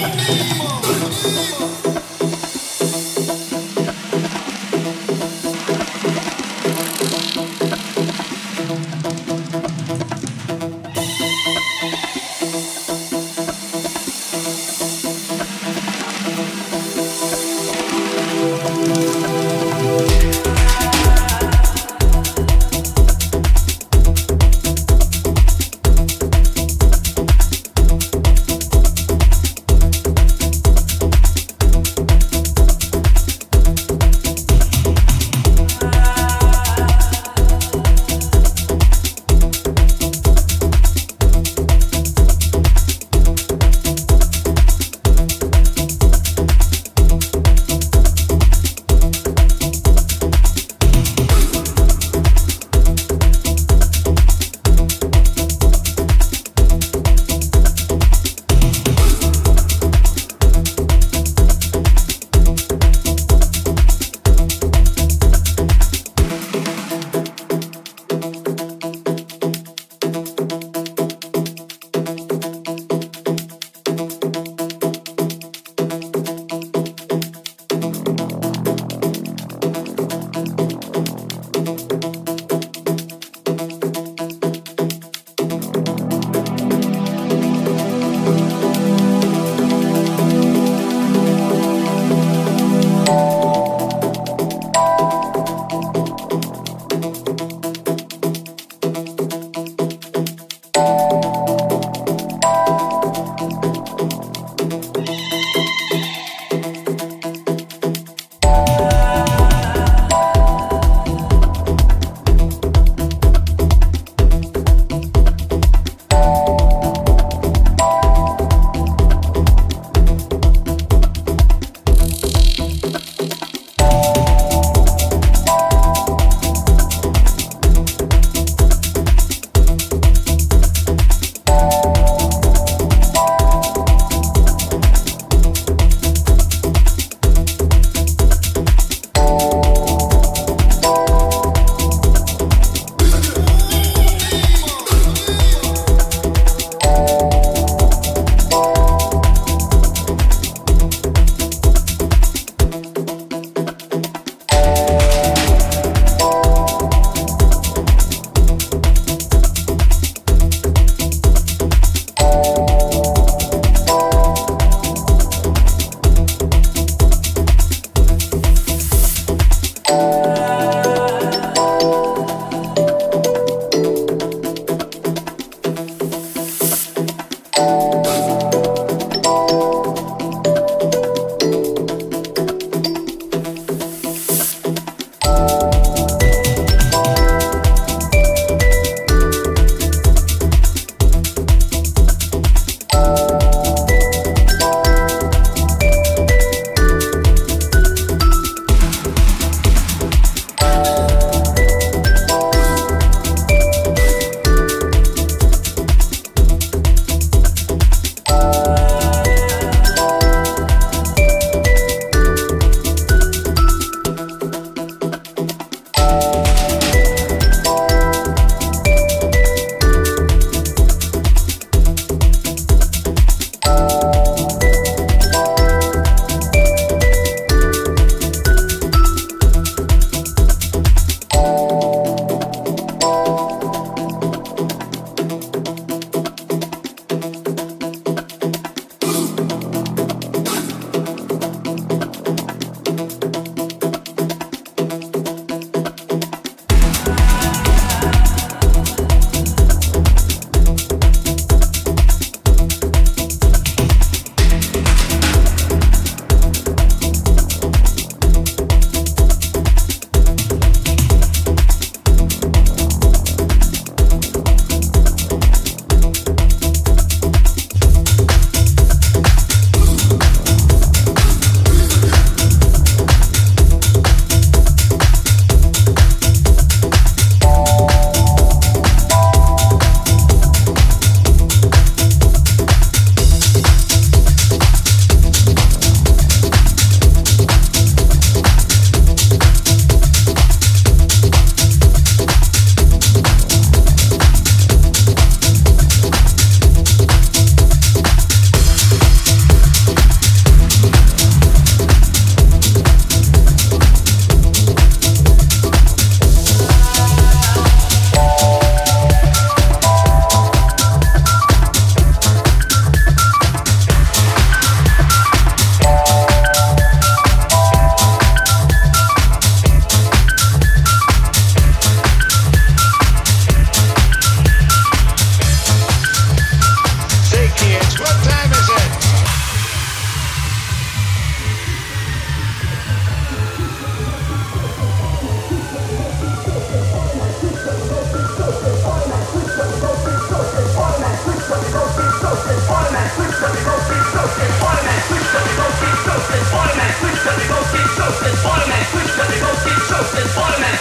何?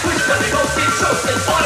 Which one they both get chosen?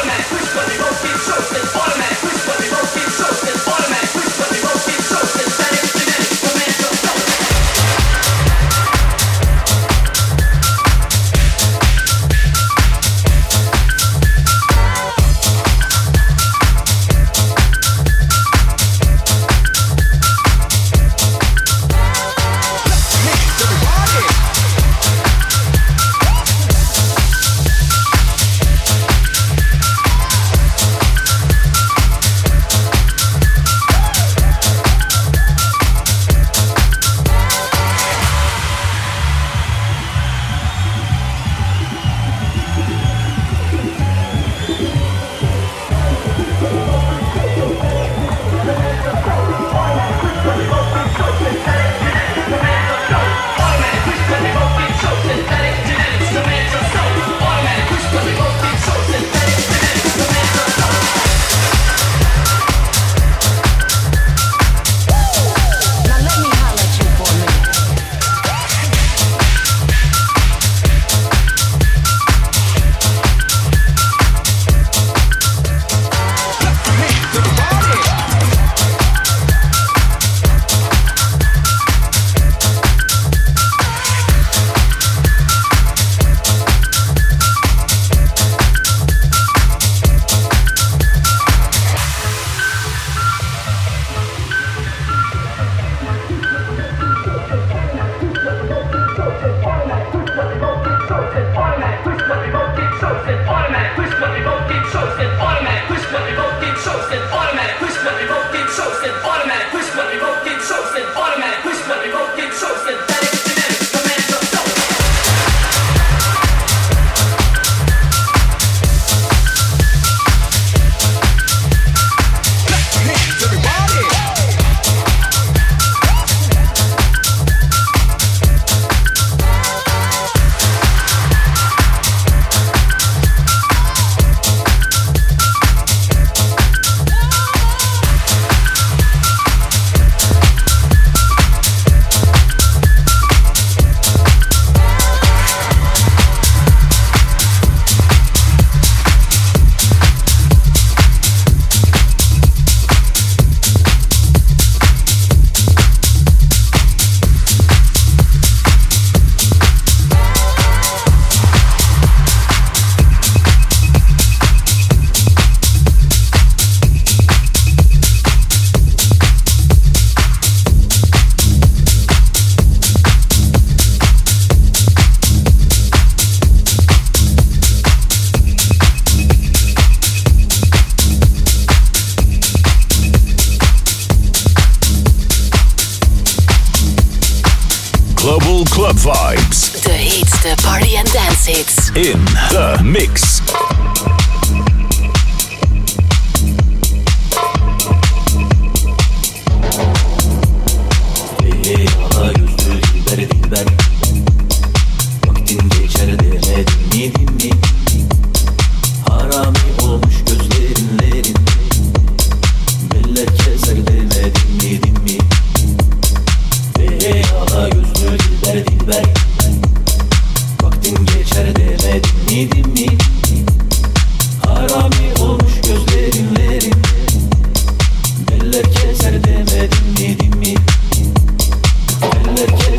energy.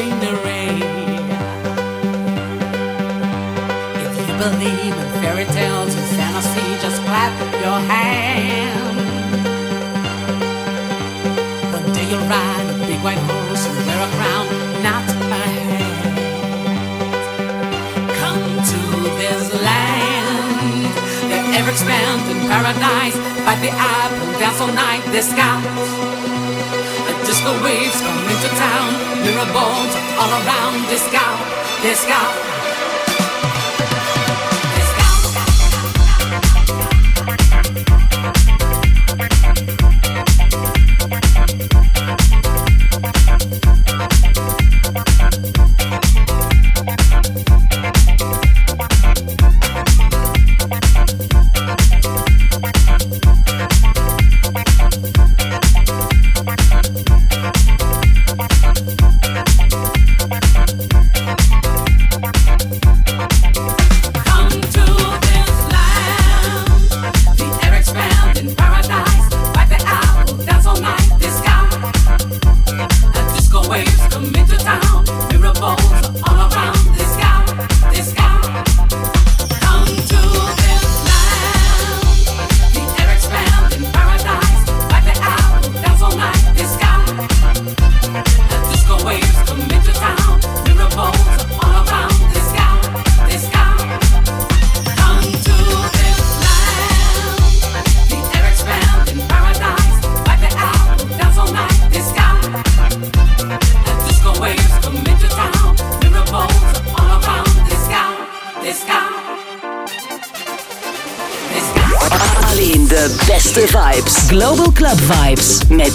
machinery. If you believe in fairy tales and fantasy, just clap your hands. One day you'll ride a big white horse and wear a crown, not a hat. Come to this land, the ever-expanding paradise. Bite the apple, dance all night, the skies the waves come into town. Mirror bones all around. Diskout, diskout.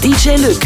DJ Luke.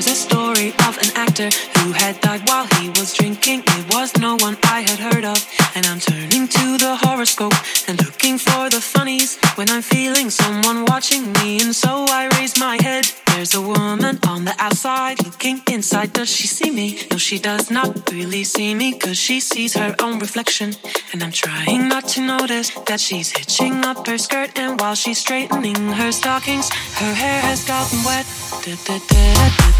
There's a story of an actor who had died while he was drinking. It was no one I had heard of. And I'm turning to the horoscope and looking for the funnies when I'm feeling someone watching me. And so I raise my head. There's a woman on the outside looking inside. Does she see me? No, she does not really see me because she sees her own reflection. And I'm trying not to notice that she's hitching up her skirt. And while she's straightening her stockings, her hair has gotten wet. Da, da, da,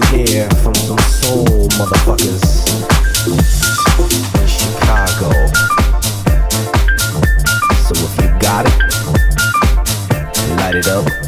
can hear from some soul motherfuckers in Chicago. So if you got it, light it up.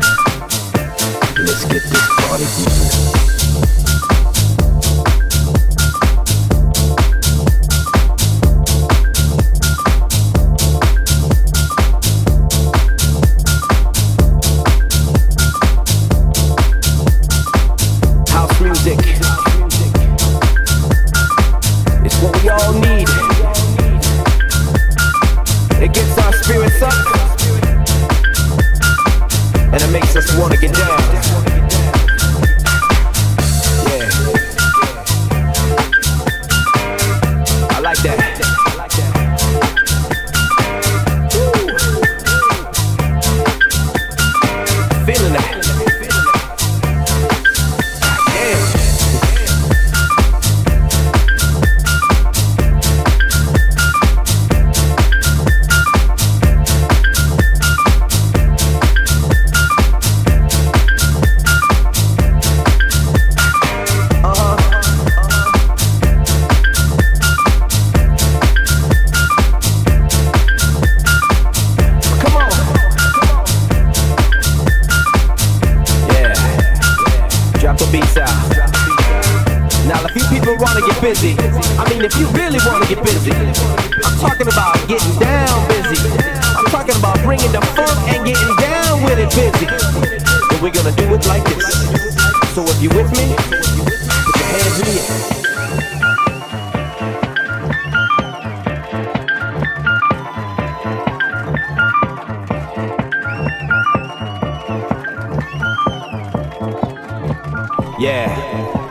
Yeah,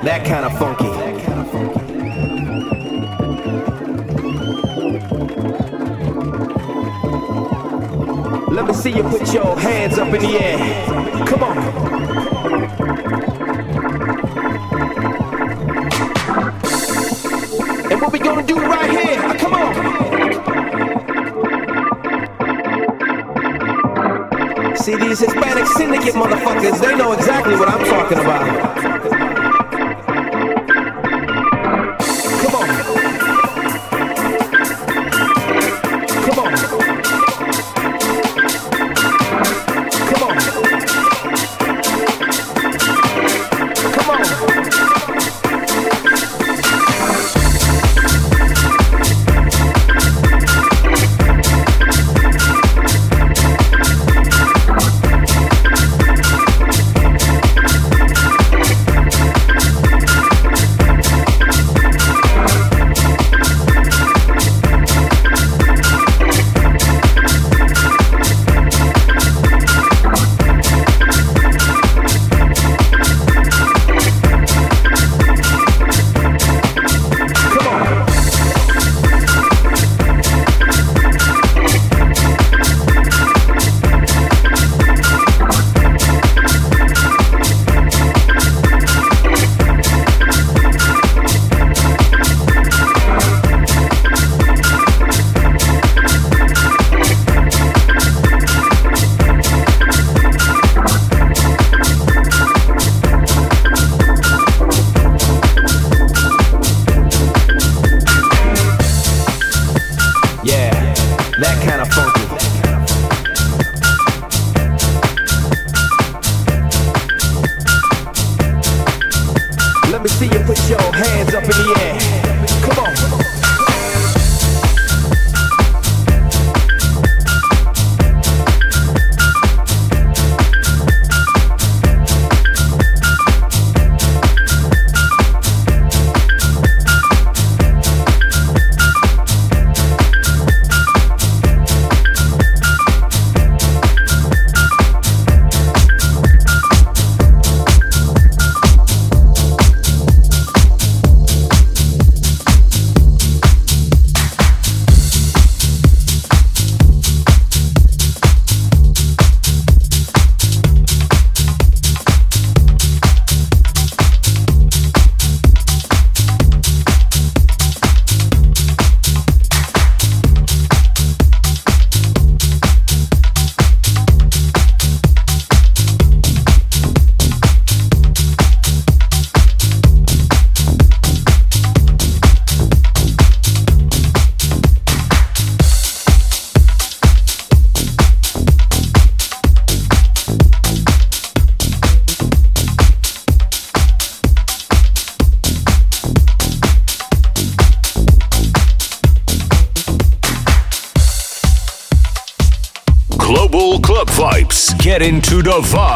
that kind of funky. Let me see you put your hands up in the air. Come on. See, these Hispanic syndicate motherfuckers, they know exactly what I'm talking about. Fun.